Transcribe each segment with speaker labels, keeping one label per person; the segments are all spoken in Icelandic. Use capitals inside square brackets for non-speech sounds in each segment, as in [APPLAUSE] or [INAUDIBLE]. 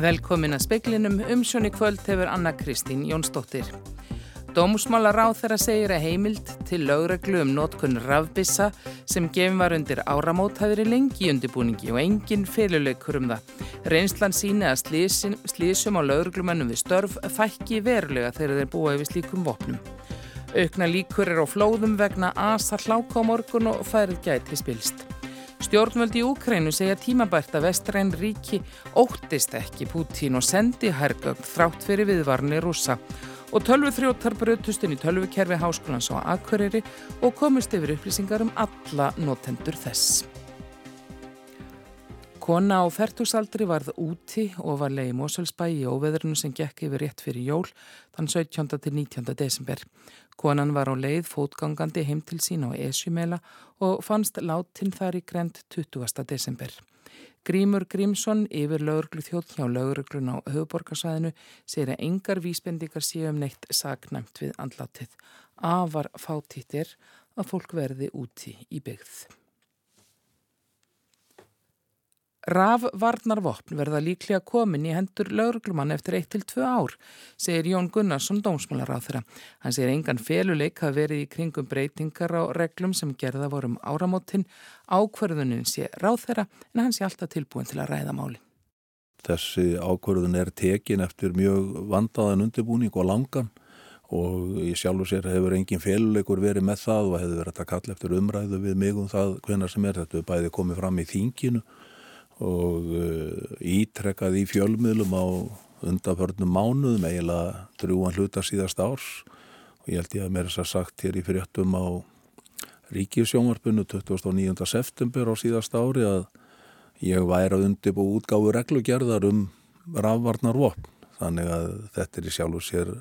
Speaker 1: Velkomin að speklinum umsjón í kvöld hefur Anna Kristín Jónsdóttir. Dómusmála ráð þeirra segir að heimild til lögreglu um nótkunn rafbissa sem gefin var undir áramót hafi verið lengi í undirbúningi og engin fyrirleikur um það. Reynslan síni að slísum, slísum á lögreglumannum við störf fækki verulega þegar þeir búa yfir slíkum vopnum. Aukna líkur er á flóðum vegna asa hláka á morgun og færið gæti spilst. Stjórnvöldi í Úkrænu segja tímabært að vestræn ríki óttist ekki Pútín og sendi hergögn þrátt fyrir viðvarni rúsa. Og tölvu þrjóttar brötust inn í tölvukerfi háskólans á Akureyri og komist yfir upplýsingar um alla notendur þess. Kona á færtusaldri varð úti og var leið í Moselsbæ í óveðrunu sem gekk yfir rétt fyrir jól þann 17. til 19. desember. Konan var á leið fótgangandi heim til sín á Esjumela og fannst látin þar í grend 20. desember. Grímur Grímsson yfir lauruglu þjótt hjá lauruglun á höfuborgarsvæðinu segir að engar vísbendikar séu um neitt saknæmt við andlatið. Afar fátittir að fólk verði úti í byggð. Rafvarnarvopn verða líklega komin í hendur lauruglumann eftir 1-2 ár, segir Jón Gunnarsson dómsmálar á þeirra. Hann segir engan feluleik hafa verið í kringum breytingar á reglum sem gerða vorum áramótin. Ákverðunin sé ráð þeirra en hann sé alltaf tilbúin til að ræða máli.
Speaker 2: Þessi ákverðun er tekin eftir mjög vandaðan undirbúning og langan og ég sjálfur sér hefur engin feluleikur verið með það og hefur verið að kalla eftir umræðu við mig um það hvenar sem er. Þetta bæði komið fram í þinginu og uh, ítrekkað í fjölmiðlum á undanförnum mánuðum eiginlega drúan hluta síðast árs og ég held ég að mér þess að sagt hér í fréttum á Ríkisjónvarpinu 29. september á síðast ári að ég væri að undibú útgáfu reglugerðar um rafvarnarvopn þannig að þetta er í sjálfu sér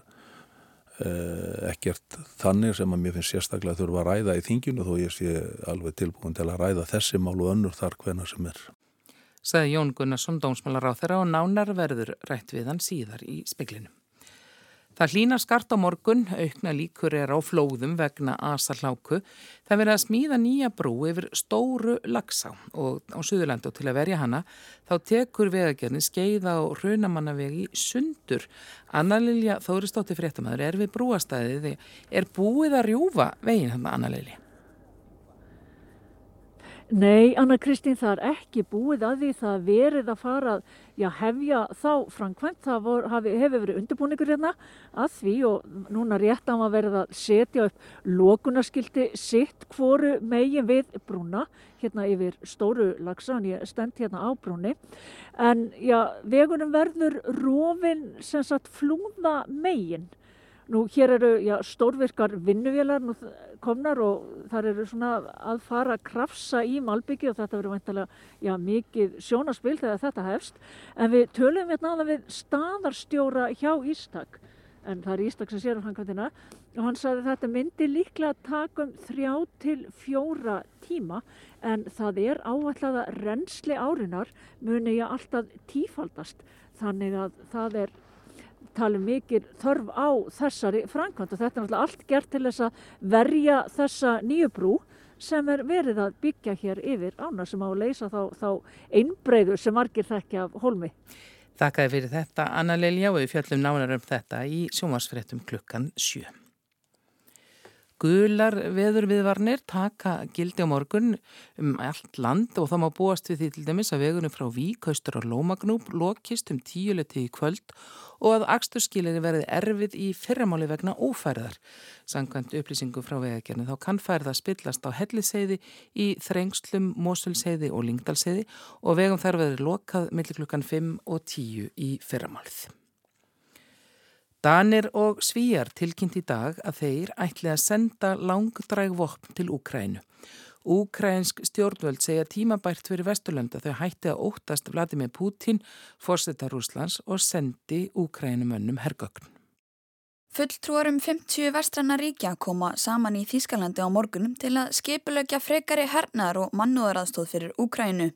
Speaker 2: eh, ekkert þannig sem að mér finnst sérstaklega þurfa að ræða í þinginu þó ég sé alveg tilbúin til að ræða þessi mál og önnur þar hvena sem er
Speaker 1: saði Jón Gunnarsson dómsmálar á þeirra og nánar verður rætt við hann síðar í speklinu. Það hlýna skart á morgun, aukna líkur er á flóðum vegna asarláku. Það verið að smíða nýja brú yfir stóru lagsá og á Suðurlandu til að verja hana þá tekur vegagerðin skeiða og raunamannavegi sundur. Anna Lilja Þóristóttir fréttamaður er við brúastæðið. Er búið að rjúfa veginn hann Anna Lilja?
Speaker 3: Nei, Anna Kristín, það er ekki búið að því það verið að fara að hefja þá framkvæmt. Það vor, hafi, hefur verið undirbúningur hérna að því og núna rétt á að verða að setja upp lókunarskildi sitt hvoru megin við brúna hérna yfir stóru lagsan, ég stend hérna á brúni. En já, vegunum verður rófin sem sagt flúða megin Nú hér eru já, stórvirkar vinnuvélar komnar og þar eru svona að fara að krafsa í Malbyggi og þetta verður veintilega mikið sjónaspil þegar þetta hefst. En við tölum hérna aða við staðarstjóra hjá Ístak, en það er Ístak sem sér um fangkvæmtina og hann sagði þetta myndi líklega að taka um þrjá til fjóra tíma. En það er áallega reynsli árinar muni ég alltaf tífaldast. Þannig að það er tali mikið þörf á þessari framkvæmt og þetta er náttúrulega allt gert til þess að verja þessa nýju brú sem er verið að byggja hér yfir ána sem á að leysa þá, þá einbreyðu sem margir þekkja af holmi.
Speaker 1: Þakkaði fyrir þetta Anna Lilja og við fjöllum nánar um þetta í sjómasfréttum klukkan 7. Gular veðurviðvarnir taka gildi á morgun um allt land og það má búast við því til dæmis að vegunum frá Vík, Haustur og Lómagnúp lokist um tíuleti í kvöld og að axturskilir verði erfið í fyrramáli vegna ófærðar. Sankvæmt upplýsingum frá vegagerni þá kann færða spillast á helliseiði í þrengslum, mósulseiði og lingdalseiði og vegum þar verði lokað millir klukkan 5 og 10 í fyrramálið. Danir og Svíjar tilkynnt í dag að þeir ætli að senda langdræg vopn til Úkrænu. Úkrænsk stjórnvöld segja tímabært fyrir Vesturlanda þau hætti að óttast Vladimir Putin, fórsetar Rúslands og sendi Úkrænumönnum hergögn.
Speaker 4: Fulltrúarum 50 vestranna ríkja koma saman í Þýskalandi á morgunum til að skipulegja frekari hernaðar og mannúðaraðstóð fyrir Úkrænu.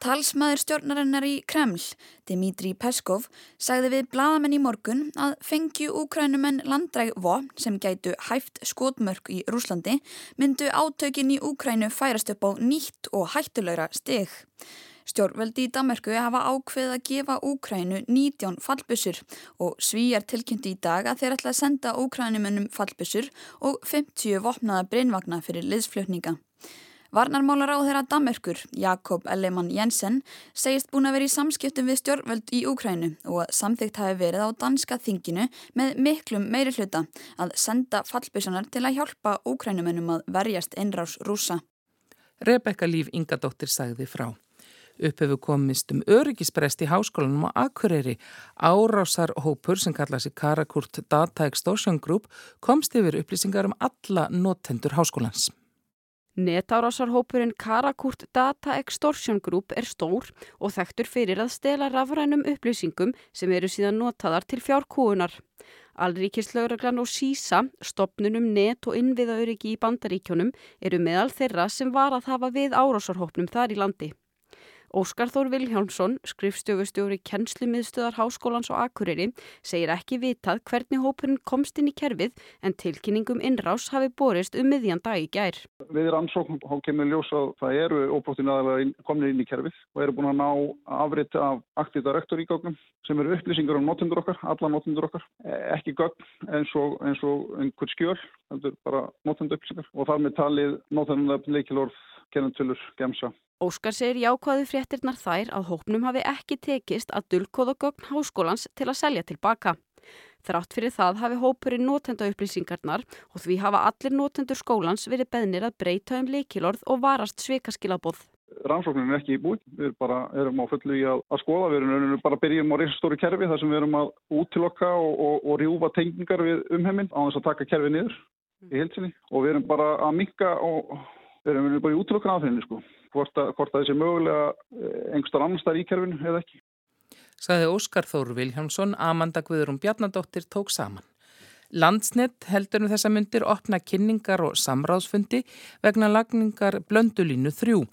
Speaker 4: Talsmaður stjórnarinnar í Kreml, Dimitri Peskov, sagði við bladamenn í morgun að fengju úkrænumenn landræg vopn sem gætu hæft skotmörk í Rúslandi myndu átökin í Úkrænu færast upp á nýtt og hættulegra stig. Stjórnveldi í Damerku hafa ákveð að gefa Úkrænu 19 fallbussur og svíjar tilkynntu í dag að þeir ætla að senda Úkrænumennum fallbussur og 50 vopnaða breynvagna fyrir liðsflutninga. Varnarmálar á þeirra Damerkur, Jakob Ellemann Jensen, segist búin að vera í samskiptum við stjórnvöld í Úkrænu og að samþygt hafi verið á danska þinginu með miklum meiri hluta að senda fallbyssanar til að hjálpa Úkrænumennum að verjast einrás rúsa.
Speaker 1: Rebekka Líf Ingadóttir sagði frá. Upphefur komist um öryggisprest í háskólanum á Akureyri. Árásarhópur sem kalla sig Karakurt Data Extortion Group komst yfir upplýsingar um alla notendur háskólans.
Speaker 5: Netárásarhópurinn Karakurt Data Extortion Group er stór og þekktur fyrir að stela rafrænum upplýsingum sem eru síðan notaðar til fjárkúunar. Alríkislauraglan og sísa, stopnunum net og innviðauriki í bandaríkjónum eru meðal þeirra sem var að hafa við árásarhópnum þar í landi. Óskar Þór Vilhjálmsson, skrifstöfustjóri kennslumiðstöðar Háskólans og Akureyri, segir ekki vitað hvernig hópurinn komst inn í kerfið en tilkynningum innrás hafi borist um miðjan dag í gær.
Speaker 6: Við rannsóknum há kemur ljós að það eru óbróttin aðalega komin inn í kerfið og eru búin að ná afrið af aktíta rektor í gögnum sem eru upplýsingar um notendur okkar, alla notendur okkar, e, ekki gögn eins og, eins og einhver skjöl, heldur bara notendur upplýsingar og þar með talið notendur leikilorð, kennentölur, gemsa
Speaker 5: Óskar segir jákvæðu fréttirnar þær að hópnum hafi ekki tekist að dulkóðagögn háskólans til að selja tilbaka. Þrátt fyrir það hafi hópurinn notenda upplýsingarnar og því hafa allir notendur skólans verið beðnir að breyta um leikilorð og varast sveikaskilabóð.
Speaker 6: Rannsóknin er ekki í búin, við bara erum á fullu í að, að skoða, við erum bara að byrjum á reysastóri kerfi þar sem við erum að útilokka og, og, og rjúfa tengingar við umheiminn á þess að taka kerfi niður í heilsinni og við erum bara að mikka og við erum bara í útilokkan aðfinni sko hvort að, hvort að þessi mögulega eh, einhverstar annars þar í kerfinu eða ekki.
Speaker 1: Saði Óskar Þóru Viljámsson, Amanda Guðurum Bjarnadóttir tók saman. Landsnett heldur um þessa myndir opna kynningar og samráðsfundi vegna lagningar blöndulínu þrjú.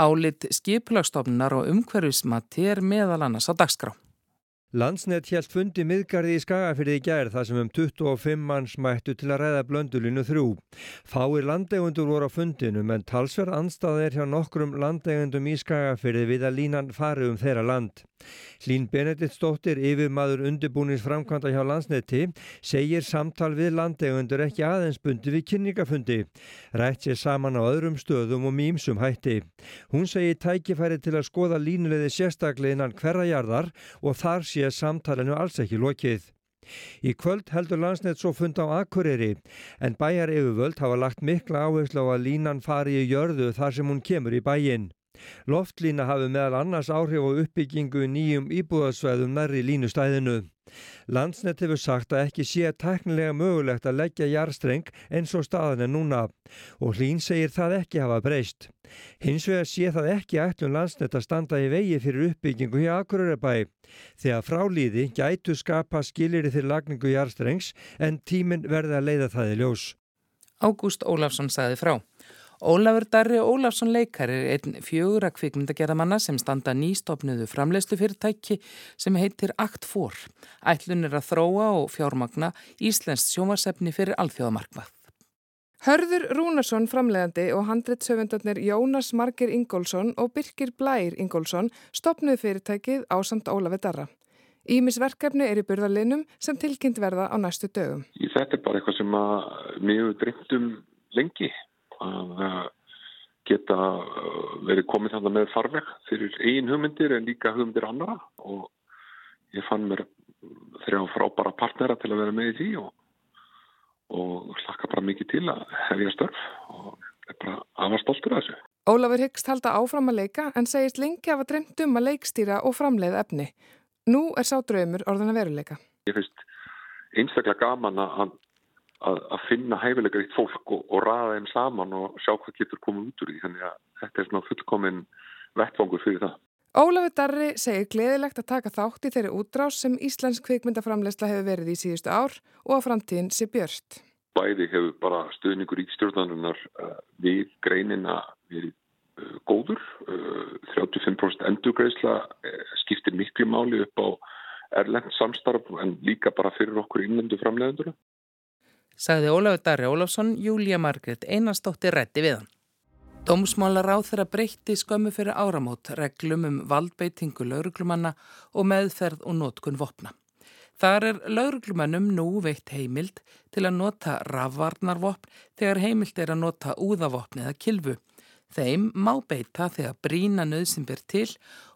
Speaker 1: Álit skiplagstofnar og umhverfismati er meðal annars á dagskrá.
Speaker 7: Landsnett hjælt fundi miðgarði í Skagafyrði í gær þar sem um 25 manns mættu til að ræða blöndulinu þrjú. Fáir landegundur voru á fundinu en talsverð anstað er hjá nokkrum landegundum í Skagafyrði við að línan fari um þeirra land. Hlín Benediktsdóttir, yfirmaður undirbúnins framkvæmda hjá landsneti, segir samtal við landegundur ekki aðeins bundi við kynningafundi. Rætt sér saman á öðrum stöðum og mýmsum hætti. Hún segir tækifæri til að skoða línuleiði sérstaklega innan hverjajarðar og þar sé samtalenu alls ekki lokið. Í kvöld heldur landsnett svo fund á Akureyri en bæjar yfirvöld hafa lagt mikla áherslu á að línan fari í jörðu þar sem hún kemur í bæin. Loftlína hafi meðal annars áhrif á uppbyggingu nýjum íbúðarsvæðum nærri línustæðinu. Landsnett hefur sagt að ekki sé teknilega mögulegt að leggja jarstreng eins og staðan er núna og hlín segir það ekki hafa breyst. Hins vegar sé það ekki ætlum landsnett að standa í vegi fyrir uppbyggingu hjá Akureyrebæ. Þegar frálíði gætu skapa skilir til lagningu jarstrengs en tíminn verði að leiða það í ljós.
Speaker 1: Ágúst Ólafsson sagði frá. Ólafur Darri Ólafsson leikar er einn fjögur að kvikmyndagerðamanna sem standa nýstofnuðu framleiðslu fyrirtæki sem heitir Act4. Ætlun er að þróa og fjármagna Íslensk sjómarsefni fyrir alþjóðamarkvað.
Speaker 8: Hörður Rúnarsson framlegandi og handreitsöfundarnir Jónas Marger Ingólfsson og Birkir Blær Ingólfsson stopnuðu fyrirtækið á samt Ólafi Darra. Ímisverkefni er í burðarlinum sem tilkynnt verða á næstu dögum.
Speaker 9: Þetta er bara eitthvað sem mjög dreymt um lengi að uh, geta uh, verið komið þannig með farveg fyrir einn hugmyndir en líka hugmyndir annara og ég fann mér þrjá frábara partnera til að vera með í því og, og hlakka bara mikið til að hefja störf og er bara aðvar stoltur af þessu.
Speaker 8: Ólafur Hyggst halda áfram að leika en segist lengi að hafa dreymt um að leikstýra og framleiða efni. Nú er sá draumur orðan að veruleika.
Speaker 9: Ég finnst einstaklega gaman að að, að finna hæfilega eitt fólk og, og raða þeim saman og sjá hvað getur komið út úr því. Þannig að þetta er svona fullkominn vettfangur fyrir það.
Speaker 8: Ólafur Darri segir gleðilegt að taka þátt í þeirri útrás sem Íslensk kvikmyndaframleysla hefur verið í síðustu ár og að framtíðin sé björst.
Speaker 9: Bæði hefur bara stöðningur í stjórnanunar uh, við greinina verið uh, góður. Uh, 35% endurgreisla uh, skiptir miklu máli upp á erlend samstarf en líka bara fyrir okkur innlendu framleiðendura
Speaker 1: sagði Ólafur Darri Ólafsson, Júlía Margret Einarstóttir rétti við hann. Dómsmálar á þeirra breytti skömmu fyrir áramót reglum um valdbeitingu lauruglumanna og meðferð og nótkun vopna. Þar er lauruglumannum nú veitt heimild til að nota rafvarnarvopn þegar heimild er að nota úðavopn eða kilvu. Þeim má beita þegar brína nöðsimbir til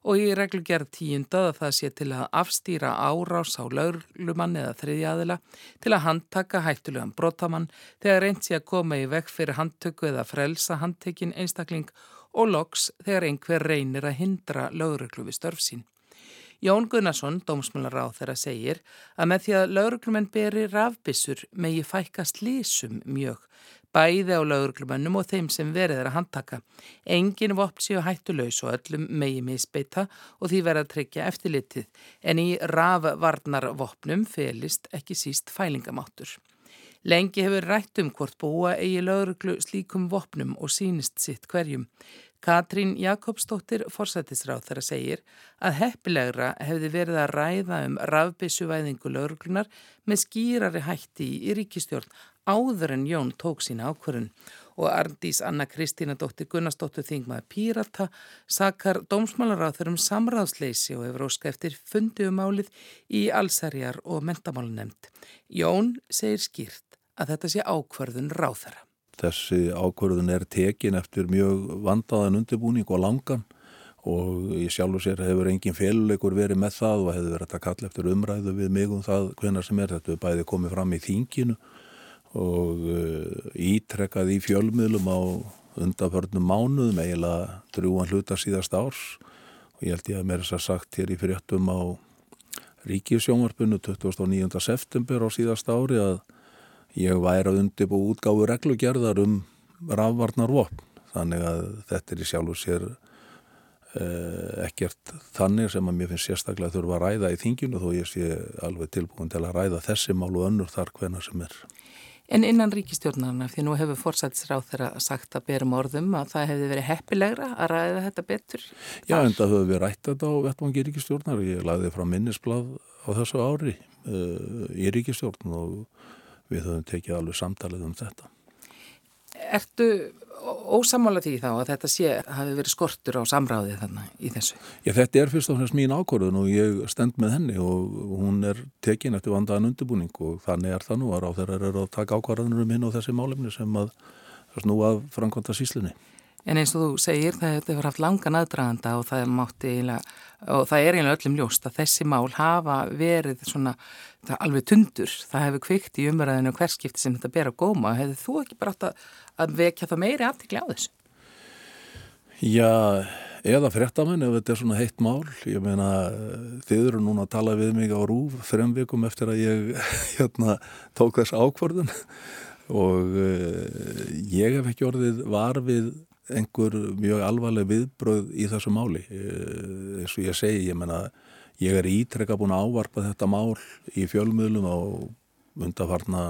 Speaker 1: og í reglugjörð tíundað að það sé til að afstýra árás á laurlumann eða þriðjaðila til að handtaka hættulegan brotamann þegar reynd sé að koma í vekk fyrir handtöku eða frelsa handtekinn einstakling og loks þegar einhver reynir að hindra lauruglu við störf sín. Jón Gunnarsson, dómsmjölar á þeirra, segir að með því að lauruglumenn beri rafbissur megi fækka slísum mjög bæði á lauruglumönnum og þeim sem verið er að handtaka. Engin vopn séu hættulegs og öllum megi misbeita og því verið að tryggja eftirlitið, en í rafvarnarvopnum felist ekki síst fælingamáttur. Lengi hefur rætt um hvort búa eigi lauruglu slíkum vopnum og sínist sitt hverjum. Katrín Jakobsdóttir forsættisráð þeirra segir að heppilegra hefði verið að ræða um rafbissuvæðingu lauruglunar með skýrari hætti í ríkistjórn áður en Jón tók sína ákvörun og Arndís Anna Kristína dóttir Gunnarsdóttir Þingmaði Pírata sakar dómsmálaráður um samráðsleysi og hefur óska eftir fundið um í allsærjar og mentamálunemnd. Jón segir skýrt að þetta sé ákvörðun ráðara.
Speaker 2: Þessi ákvörðun er tekin eftir mjög vandaðan undirbúning og langan og ég sjálfur sér hefur engin féluleikur verið með það og hefur verið að kalla eftir umræðu við mig um það hvenar sem er þetta bæði komið fram í þinginu og uh, ítrekkað í fjölmiðlum á undanförnum mánuðum eiginlega drúan hluta síðast árs og ég held ég að mér þess að sagt hér í fréttum á Ríkisjónvarpinu 29. september á síðast ári að ég væri að undibú útgáfu reglugerðar um rafvarnar vopn þannig að þetta er í sjálfu sér eh, ekkert þannig sem að mér finnst sérstaklega þurfa að ræða í þinginu þó ég sé alveg tilbúin til að ræða þessi mál og önnur þar hvena sem er.
Speaker 1: En innan ríkistjórnarna, því nú hefur fórsætsráð þeirra sagt að berum orðum að það hefði verið heppilegra að ræða þetta betur?
Speaker 2: Já, en það höfum við rætt þetta á vettvangi ríkistjórnar. Ég lagði frá minnisblad á þessu ári uh, í ríkistjórn og við höfum tekið alveg samtalið um þetta.
Speaker 1: Ertu ósamála því þá að þetta sé hafi verið skortur á samráðið þannig í þessu?
Speaker 2: Já, þetta er fyrst og fremst mín ákvörðun og ég stend með henni og hún er tekin eftir vandaðan undirbúning og þannig er það nú að ráð þeirra eru að taka ákvarðanur um hinn og þessi málefni sem að snú að framkvæmta síslunni.
Speaker 1: En eins og þú segir það hefur haft langan aðdraganda og það, eiginlega, og það er eiginlega öllum ljóst að þessi mál hafa verið svona alveg tundur. Það hefur kvikt í umræðinu hverskipti sem þetta ber að góma. Hefur þú ekki bara átt að, vekja það meiri aftikli á þessu?
Speaker 2: Já, eða fréttamenn ef þetta er svona heitt mál. Ég meina þið eru núna að tala við mig á rúf þrem vikum eftir að ég [LAUGHS] hérna, tók þess ákvörðun og uh, ég hef ekki orðið var við einhver mjög alvarleg viðbröð í þessu máli. Eh, eins og ég segi, ég menna ég er ítrekka búin að ávarpa þetta mál í fjölmiðlum á undarfarna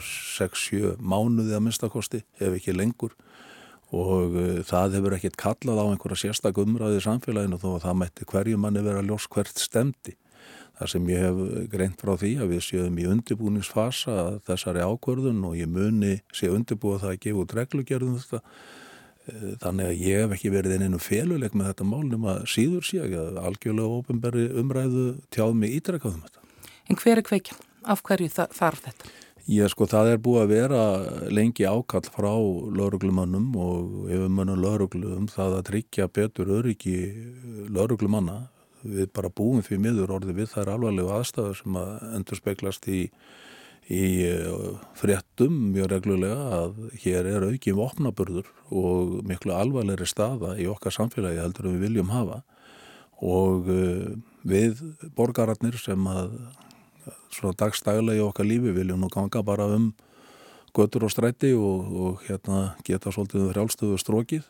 Speaker 2: 6-7 mánuði að minnstakosti, ef ekki lengur. Og uh, það hefur ekkert kallað á einhverja sérstak umræði í samfélaginu þó að það mætti hverju manni vera ljós hvert stemdi. Það sem ég hef greint frá því að við séum í undirbúningsfasa þessari ákvörðun og ég muni sé undirbúa það að gefa út reglugjörðum þetta. Eh, þannig að ég hef ekki verið eininu féluleik með þetta mál nema síður síðan að algjörlega ofinberri umræðu tjáð mig ítrekkaðum þetta.
Speaker 1: En hver er kveikjan? Af hverju þarf þetta?
Speaker 2: Ég sko það er búið að vera lengi ákall frá lauruglumannum og yfirmönnum lauruglum það að tryggja betur öryggi lauruglumanna. Við bara búum því miður orði við þær alvarlegu aðstæður sem að endur speklast í í eh, fréttum mjög reglulega að hér er aukin vopnaburður og miklu alvarleiri staða í okkar samfélagi heldur við viljum hafa. Og eh, við borgararnir sem að svona dagstægulega í okkar lífi viljum nú ganga bara um götur og stræti og, og hérna geta svolítið frjálstöðu strókið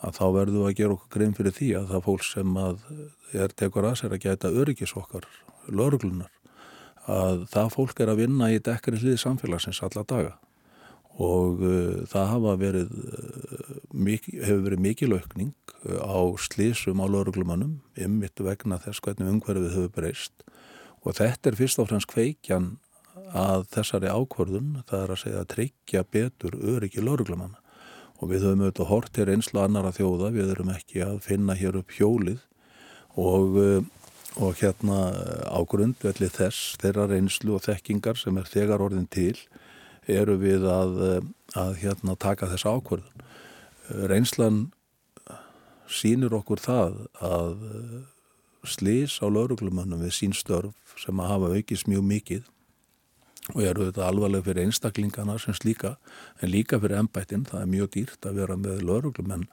Speaker 2: að þá verðum við að gera okkur grein fyrir því að það fólk sem að er tekur að sér að geta öryggis okkar lauruglunar að það fólk er að vinna í dekkari hlið samfélagsins alla daga. Og uh, það hafa verið, uh, hefur verið mikil aukning uh, á slísum á lauruglumannum ymmit vegna þess hvernig umhverfið hefur breyst. Og þetta er fyrst og fremst kveikjan að þessari ákvörðun það er að segja að tryggja betur öryggi lauruglumanna og við höfum auðvitað hort til reynslu annara þjóða, við erum ekki að finna hér upp hjólið. Og, eh, og hérna á grundvelli þess, þeirra reynslu og þekkingar sem er þegar orðin til eru við að, að hérna taka þessa ákvörðun. Reynslan sínir okkur það að slís á lauruglumannum við sín störf sem að hafa aukist mjög mikið og eru þetta alvarlega fyrir einstaklingana sem slíka en líka fyrir ennbættin, það er mjög dýrt að vera með lauruglumenn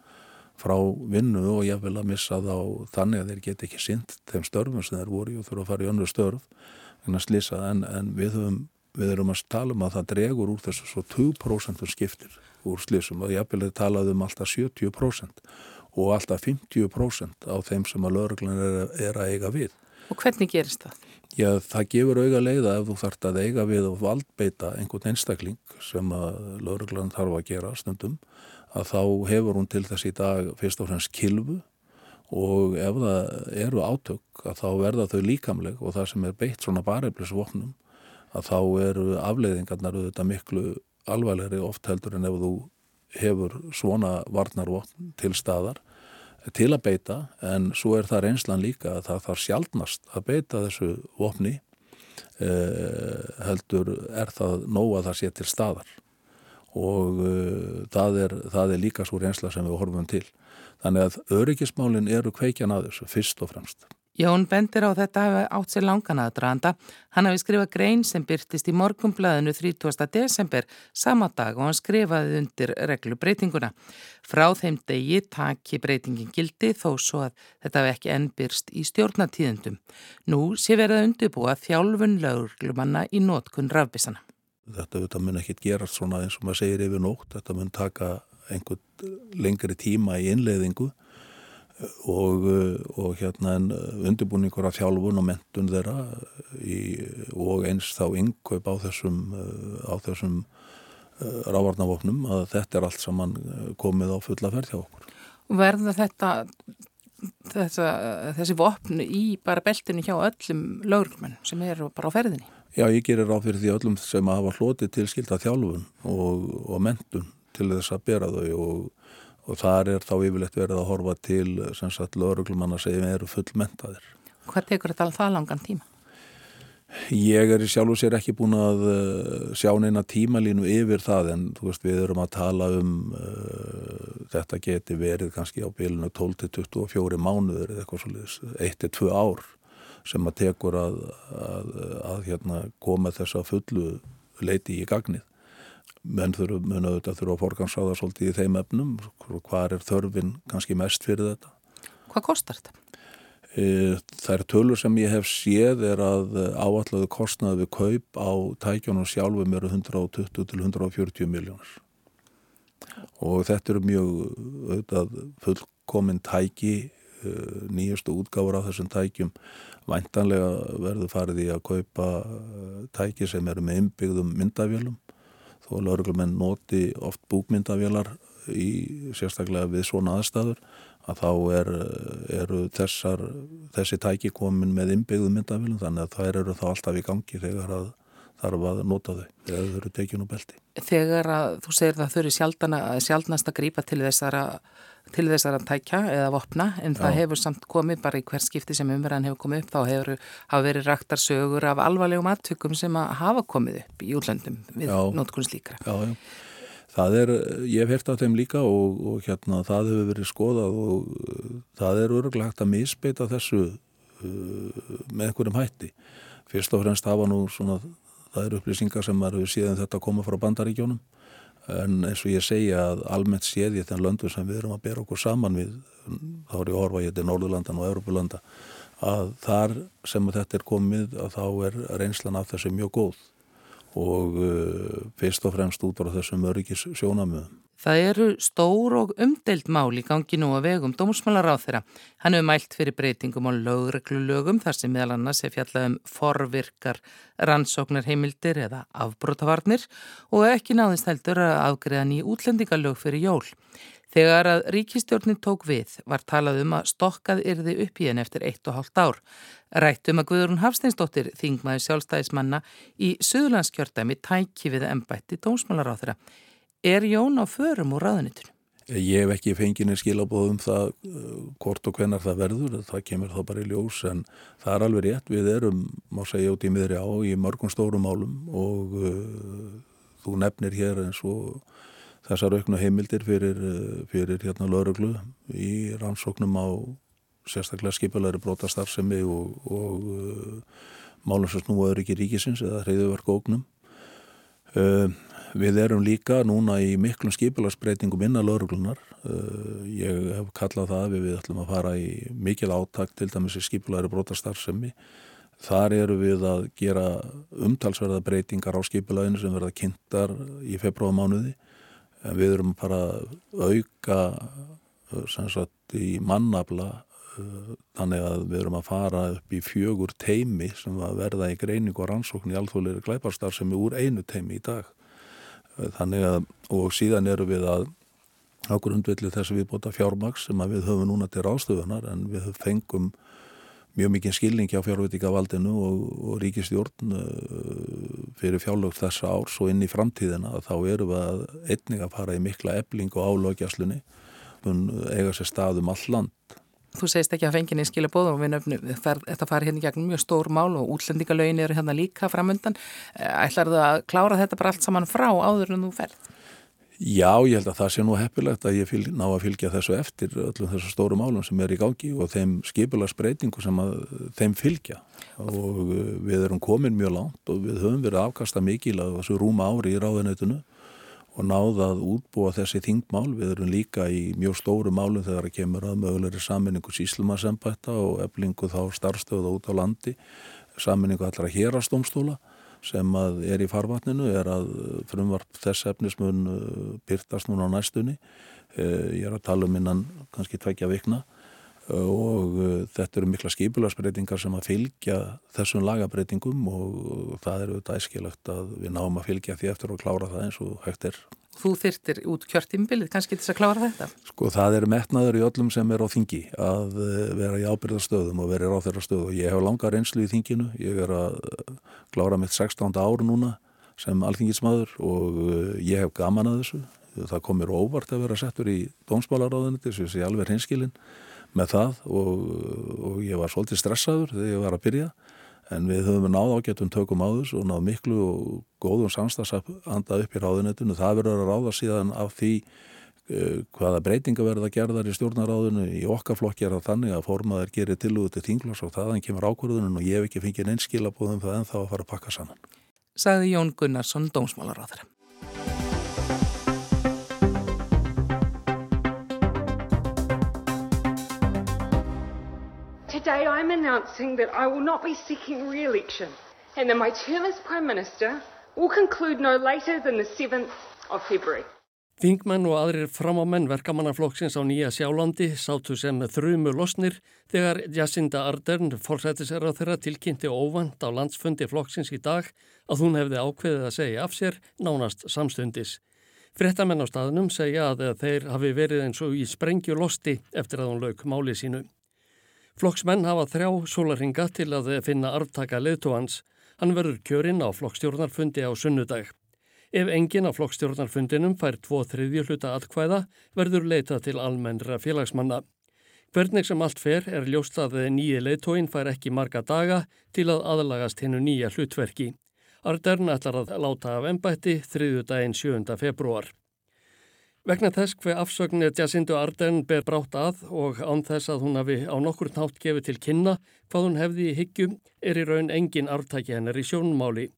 Speaker 2: frá vinnu og ég vil að missa þá þannig að þeir get ekki sint þeim störfum sem þeir voru og þurfa að fara í önru störf en, en við, höfum, við erum að tala um að það dregur úr þessu svo 2% skiptir úr slísum og ég vil að tala um alltaf 70% og alltaf 50% á þeim sem að lauruglan er, er að eiga við.
Speaker 1: Og hvernig gerist það?
Speaker 2: Já, það gefur auga leiða ef þú þart að eiga við og valdbeita einhvern einstakling sem að lauruglan þarf að gera stundum, að þá hefur hún til þess í dag fyrst og fremst kilvu og ef það eru átök að þá verða þau líkamleg og það sem er beitt svona bareflisvoknum að þá eru afleiðingarnar auðvitað miklu alvarlegri oft heldur en ef þú hefur svona varnarvokn til staðar til að beita en svo er það reynslan líka að það þarf sjálfnast að beita þessu vopni eh, heldur er það nóg að það sé til staðar og eh, það, er, það er líka svo reynsla sem við horfum til þannig að öryggismálin eru kveikjan að þessu fyrst og fremst
Speaker 1: Jón bendir á þetta hafa átt sér langan aðdraðanda. Hann hafi skrifað grein sem byrtist í morgumblaðinu 30. desember sama dag og hann skrifaði undir reglubreitinguna. Frá þeim degi taki breytingin gildi þó svo að þetta hef ekki ennbyrst í stjórnatíðendum. Nú sé verið að undirbúa þjálfun lauglumanna í nótkun rafbissana.
Speaker 2: Þetta, þetta mun ekki gera svona eins og maður segir yfir nótt. Þetta mun taka einhvern lengri tíma í innleiðingu og, og hérna en undirbúningur af þjálfun og mentun þeirra í, og eins þá yngkaup á þessum, á þessum eh, rávarnavopnum að þetta er allt saman komið á fulla ferð hjá okkur.
Speaker 1: Verða þetta þessa, þessi vopn í bara beltinu hjá öllum lögurmenn sem eru bara á ferðinni?
Speaker 2: Já, ég gerir á fyrir því öllum sem hafa hlotið til skilta þjálfun og, og mentun til þess að bera þau og og þar er þá yfirlegt verið að horfa til sem sagt lauruglumanna sem eru fullmentaðir.
Speaker 1: Hvað tekur þetta það langan tíma?
Speaker 2: Ég er í sjálf og sér ekki búin að uh, sjá neina tímalínu yfir það en þú veist við erum að tala um uh, þetta geti verið kannski á bílunu 12-24 mánuður eða eitthvað svolítið 1-2 ár sem að tekur að, að, að, hérna, koma þess að fullu leiti í gagnið. Menn þurfum auðvitað þurfa að forgansáða svolítið í þeim efnum hvað er þörfin kannski mest fyrir þetta?
Speaker 1: Hvað kostar þetta?
Speaker 2: E, er tölur sem ég hef séð er að áallahu kostnaði við kaup á tækjónum sjálfum eru 120 til 140 miljónir og þetta eru mjög auðvitað fullkominn tæki nýjastu útgáður af þessum tækjum. Væntanlega verður farið í að kaupa e, tæki sem eru með innbyggðum myndavélum. Þó að lauruglumenn noti oft búkmyndavélar í sérstaklega við svona aðstæður að þá er, eru þessar, þessi tæki komin með innbyggðu myndavélum þannig að þær eru þá alltaf í gangi þegar að þarf að nota þau þegar þau eru tekinu belti.
Speaker 1: Þegar að þú segir að þau eru sjálfnast að grípa til þessara, til þessara tækja eða vopna en Já. það hefur samt komið bara í hver skipti sem umverðan hefur komið upp þá hefur hafa verið ræktar sögur af alvarlegum aðtökum sem að hafa komið upp í útlöndum við nótkunns líkra.
Speaker 2: Já, já. Það er, ég hef hert á þeim líka og, og hérna það hefur verið skoðað og það er öruglega hægt að misbeita þessu uh, með einhverjum hætti. Fyrst og fremst hafa nú svona það eru upplýsingar sem eru síðan þetta að koma frá bandaríkjónum en eins og ég segja að almennt séð ég þenn löndu sem við erum að bera okkur saman við þá er ég að horfa ég til Norðurlandan og Europalanda að þar sem þetta er komið að þá er reynslan af þessu mjög góð og uh, fyrst og fremst út á þessum öryggis sjónamöðum.
Speaker 1: Það eru stór og umdelt mál í gangi nú að vegum dómsmálaráð þeirra. Hann hefur mælt fyrir breytingum á lögreglulögum þar sem meðal annars er fjallað um forvirkar rannsóknar heimildir eða afbrótavarnir og ekki náðist heldur að afgriðan í útlendingalög fyrir jól. Þegar að ríkistjórnin tók við var talað um að stokkað yrði upp í henn eftir eitt og hálft ár. Rættum að Guðrún Hafsteinsdóttir, þingmaði sjálfstæðismanna í Suðlandskjörtæmi tæki við ennbætti dómsmálaráð þeirra. Er Jón á förum úr ráðunitunum?
Speaker 2: Ég hef ekki fenginni skilabóð um það uh, hvort og hvenar það verður, það kemur þá bara í ljós en það er alveg rétt, við erum, má segja, út í miðri á í mörgum stórum málum og uh, þú nefnir hér eins og þessar auknu heimildir fyrir, uh, fyrir hérna lauruglu í rannsóknum á sérstaklega skipulari brotastarfsemi og, og uh, málum sem snúaður ekki ríkisins eða hreyðuverk ógnum. Uh, Við erum líka núna í miklum skipularsbreytingum innan lauruglunar. Uh, ég hef kallað það við við ætlum að fara í mikil áttak til dæmis í skipulari brotastarfsemi. Þar eru við að gera umtalsverða breytingar á skipulaginu sem verða kynntar í februarmánuði. Við erum bara að auka uh, sagt, í mannabla uh, þannig að við erum að fara upp í fjögur teimi sem verða í greiningu og rannsókn í alþjóðleiri glæparstarfsemi úr einu teimi í dag þannig að og síðan eru við að á grundvillu þess að við bóta fjármaks sem við höfum núna til rástöfunar en við fengum mjög mikið skilningi á fjárvitíkavaldinu og, og ríkistjórn uh, fyrir fjárlögt þessa árs og inn í framtíðina þá eru við að einnig að fara í mikla ebling og álögjaslunni eiga sér stað um all land
Speaker 1: Þú segist ekki að fenginni skilja bóð og við nöfnum þetta fari hérna gegn mjög stór mál og útlendingalögin eru hérna líka framundan. Eh, ætlar þú að klára þetta bara allt saman frá áður en þú ferð?
Speaker 2: Já, ég held að það sé nú heppilegt að ég fylg, ná að fylgja þessu eftir öllum þessu stóru málum sem er í gangi og þeim skipularsbreytingu sem að þeim fylgja og eh, við erum komin mjög langt og við höfum verið afkasta mikil að þessu rúma ári í ráðunetinu og náðað útbúa þessi þingmál. Við erum líka í mjög stóru málum þegar það kemur að mögulegri saminningu síslumarsembætta og eflingu þá starfstöða út á landi, saminningu allra hérastómstóla sem er í farvatninu, er að frumvarp þess efnismun uh, byrtast núna á næstunni. Uh, ég er að tala um innan kannski tveikja vikna og uh, þetta eru mikla skipularsbreytingar sem að fylgja þessum lagabbreytingum og það eru þetta æskilagt að við náum að fylgja því eftir og klára það eins og hægt er.
Speaker 1: Þú þyrtir út kjörtimbilið kannski til þess að klára þetta?
Speaker 2: Sko það er metnaður í öllum sem er á þingi að uh, vera í ábyrðastöðum og vera í ráþeirastöðu og ég hef langa reynslu í þinginu, ég er að uh, klára mitt 16. ár núna sem alþingismadur og ég hef gaman að þessu. Það komir óvart að vera settur í alveg hinskilinn með það og, og ég var svolítið stressaður þegar ég var að byrja en við höfum náð ágættum tökum á þess og náð miklu og góðum samstagsanda upp í ráðunetinu. Það verður að ráða síðan af því uh, hvaða breytinga verða gerðar í stjórnaráðinu í okkar flokki er það þannig að formaður gerir tilúðu til þinglas og þaðan kemur ákvörðunum og ég hef ekki fengið einskila búðum það en þá að fara að pakka saman.
Speaker 1: Sagði Jón Gunnarsson, dómsmálaráður.
Speaker 10: Today I'm announcing that I will not be seeking re-election and that my term as Prime Minister will conclude no later than the 7th of February.
Speaker 11: Þingmenn og aðrir framámenn verkamannaflokksins á Nýja Sjálandi sátu sem þrjumu losnir þegar Jacinda Ardern, fórsættisera þeirra, tilkynnti óvand á landsfundi flokksins í dag að hún hefði ákveðið að segja af sér nánast samstundis. Frettamenn á staðnum segja að þeir hafi verið eins og í sprengju losti eftir að hún lauk máli sínu. Flokksmenn hafa þrjá sólaringa til að finna arftaka leðtóhans. Hann verður kjörinn á flokkstjórnarfundi á sunnudag. Ef engin á flokkstjórnarfundinum fær tvo þriðju hluta atkvæða verður leita til almennra félagsmanna. Hvernig sem allt fer er ljóst að nýji leðtóin fær ekki marga daga til að aðlagast hennu nýja hlutverki. Ardern ætlar að láta af ennbætti þriðju daginn 7. februar. Vegna þess hver afsögnir Jacindu Ardern ber brátt að og án þess að hún hafi á nokkur nátt gefið til kynna hvað hún hefði í higgjum er í raun engin arftæki hennar í sjónmáli.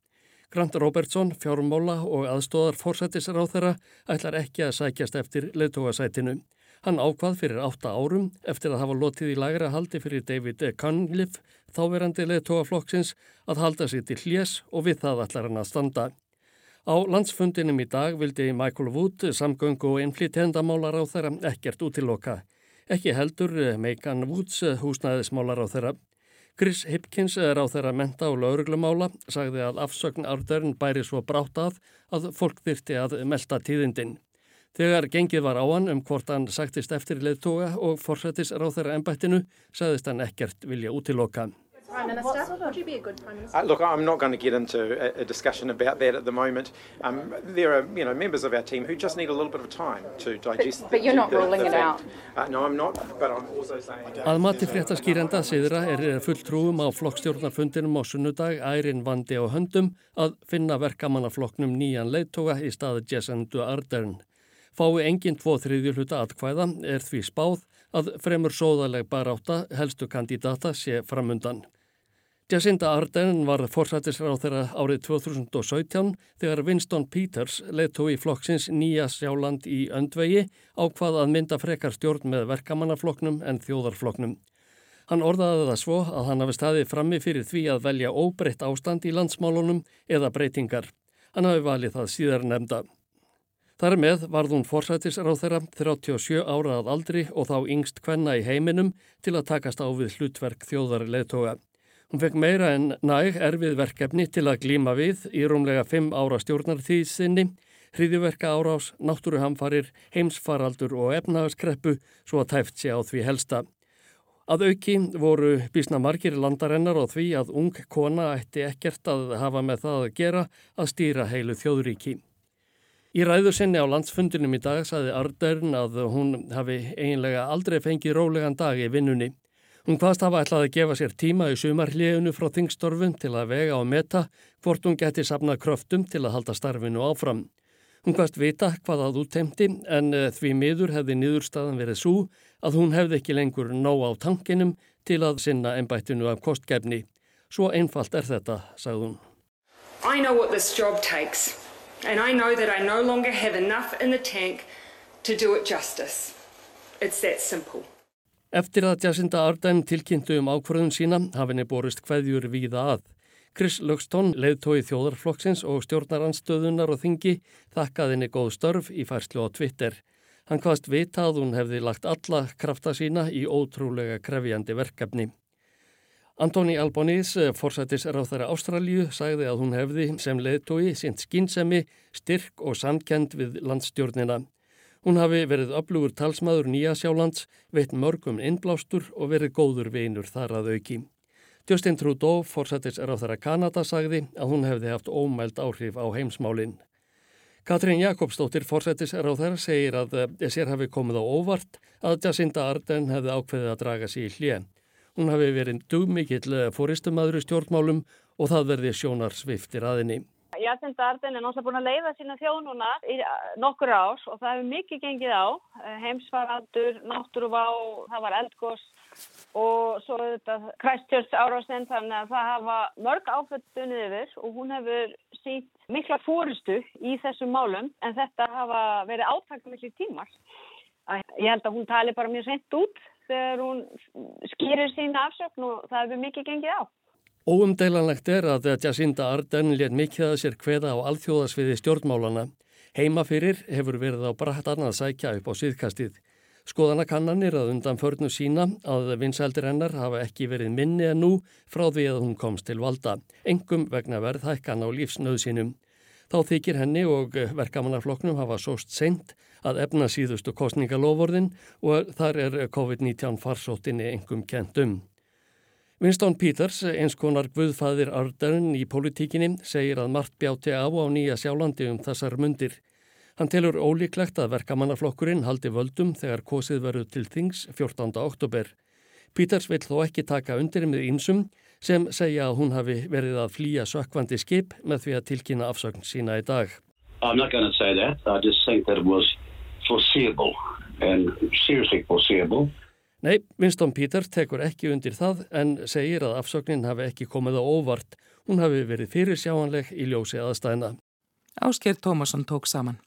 Speaker 11: Grant Robertson, fjármála og aðstóðar fórsættisráð þeirra ætlar ekki að sækjast eftir leðtógasætinu. Hann ákvað fyrir átta árum eftir að hafa lotið í lagra haldi fyrir David Cunliffe, þáverandi leðtógaflokksins, að halda sér til hljés og við það ætlar hann að standa. Á landsfundinum í dag vildi Michael Wood samgöngu og innflýtendamálar á þeirra ekkert útiloka. Ekki heldur Megan Woods húsnæðismálar á þeirra. Chris Hipkins er á þeirra menta og lauruglumála sagði að afsögn árðurinn bæri svo brátt að að fólk þyrti að melda tíðindin. Þegar gengið var á hann um hvort hann sagtist eftir leðtoga og forsættis ráð þeirra ennbættinu sagðist hann ekkert vilja útiloka.
Speaker 12: Prime Minister, would you be a good Prime Minister?
Speaker 13: Uh, look, I'm not going to get into a, a discussion about that at the moment. Um, there are, you know, members of our team who just need a little bit of time to digest.
Speaker 12: But, but you're not
Speaker 13: the,
Speaker 12: ruling
Speaker 13: the
Speaker 12: it
Speaker 13: fact.
Speaker 12: out.
Speaker 13: Uh, no, I'm not, but I'm also saying...
Speaker 11: Að mati fréttaskýrenda siðra er fulltrúum á flokkstjórnarfundinum á sunnudag ærin vandi á höndum að finna verkamannaflokknum nýjan leittóga í staði Jessendu Ardern. Fái enginn tvo þriðjur hluta atkvæða er því spáð að fremur sóðaleg baráta helstu kandidata sé framundan. Jacinda Ardern var forsættisráð þeirra árið 2017 þegar Winston Peters leittói flokksins Nýja Sjáland í öndvegi ákvað að mynda frekar stjórn með verkamannaflokknum en þjóðarflokknum. Hann orðaði það svo að hann hafi staðið frammi fyrir því að velja óbreytt ástand í landsmálunum eða breytingar. Hann hafi valið það síðar nefnda. Þar með varð hún forsættisráð þeirra 37 ára að aldri og þá yngst kvenna í heiminum til að takast á við hlutverk þjóðar leittóga. Hún fekk meira en næg erfið verkefni til að glíma við í rúmlega fimm ára stjórnarþýðsynni, hriðiverka árás, náttúruhamfarir, heimsfaraldur og efnagaskreppu svo að tæft sé á því helsta. Að auki voru bísna margir landarennar á því að ung kona ætti ekkert að hafa með það að gera að stýra heilu þjóðríki. Í ræðu sinni á landsfundinum í dag saði Ardern að hún hafi eiginlega aldrei fengið rólegan dag í vinnunni. Hún hvaðst hafa ætlaði að gefa sér tíma í sumarliðinu frá þingstorfum til að vega og meta hvort hún geti sapna kröftum til að halda starfinu áfram. Hún hvaðst vita hvað að úttemti en eh, því miður hefði niðurstaðan verið svo að hún hefði ekki lengur nóg á tankinum til að sinna ennbættinu af kostgefni. Svo einfalt er þetta, sagði hún.
Speaker 10: I know what this job takes and I know that I no longer have enough in the tank to do it justice. It's that simple.
Speaker 11: Eftir að Jacinda Ardern tilkynntu um ákvörðun sína hafi henni borist hveðjur víða að. Chris Luxton, leiðtói þjóðarflokksins og stjórnaranstöðunar og þingi þakkaði henni góð störf í færslu á Twitter. Hann hvaðst vita að hún hefði lagt alla krafta sína í ótrúlega krefjandi verkefni. Antoni Albanese, forsættis ráþæra Ástralju, sagði að hún hefði sem leiðtói sint skinnsemi, styrk og samkend við landstjórnina. Hún hafi verið öflugur talsmaður Nýja Sjálands, veitt mörgum innblástur og verið góður veinur þar að auki. Justin Trudeau, forsættis ráþæra Kanada, sagði að hún hefði haft ómæld áhrif á heimsmálinn. Katrín Jakobsdóttir, forsættis ráþæra, segir að sér hafi komið á óvart að Jacinda Ardern hefði ákveðið að draga sér í hlið. Hún hafi verið dugmikill fóristumæður í stjórnmálum og það verði sjónar sviftir aðinni.
Speaker 14: Jacinda Ardern er náttúrulega búin að leiða sína þjónuna í nokkur ás og það hefur mikið gengið á. Heimsfaraldur, náttúruvá, það var eldgós og svo þetta Christchurch árásinn þannig að það hafa mörg áföldunni yfir og hún hefur sínt mikla fóristu í þessum málum en þetta hafa verið átakmikli tímar. Ég held að hún tali bara mjög sent út þegar hún skýrir sína afsökn og það hefur mikið gengið á.
Speaker 11: Óumdeilanlegt er að Jacinda Ardern létt mikið að sér hveða á alþjóðasviði stjórnmálana. Heima fyrir hefur verið á bratt annað sækja upp á síðkastið. Skoðanakannanir að undan förnu sína að vinsældir hennar hafa ekki verið minni en nú frá því að hún komst til valda, engum vegna verðhækkan á lífsnöðsínum. Þá þykir henni og verkamannafloknum hafa sóst seint að efna síðustu kostningalofórðin og þar er COVID-19 farsóttinni engum kent um. Winston Peters, eins konar guðfæðir Ardern í politíkinni, segir að margt bjáti á á nýja sjálandi um þessar mundir. Hann telur ólíklegt að verkamannaflokkurinn haldi völdum þegar kosið verður til þings 14. oktober. Peters vill þó ekki taka undir með einsum sem segja að hún hafi verið að flýja sökvandi skip með því að tilkynna afsögn sína í dag.
Speaker 15: I'm not going to say that. I just think that it was foreseeable and seriously foreseeable.
Speaker 11: Nei, Winston Peters tekur ekki undir það en segir að afsögnin hafi ekki komið á óvart. Hún hafi verið fyrirsjáanleg í ljósi aðstæðina.
Speaker 1: Ásker Tómasson tók saman.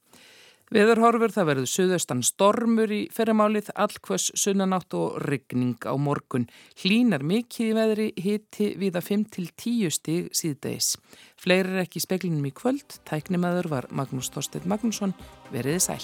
Speaker 1: Viðurhorfur það verður suðaustan stormur í ferramálið, allkvöss sunnanátt og ryggning á morgun. Hlínar mikið í veðri hitti viða 5-10 stig síðdeis. Fleiri er ekki í speklinum í kvöld. Tæknimaður var Magnús Þorstedt Magnússon. Veriði sæl.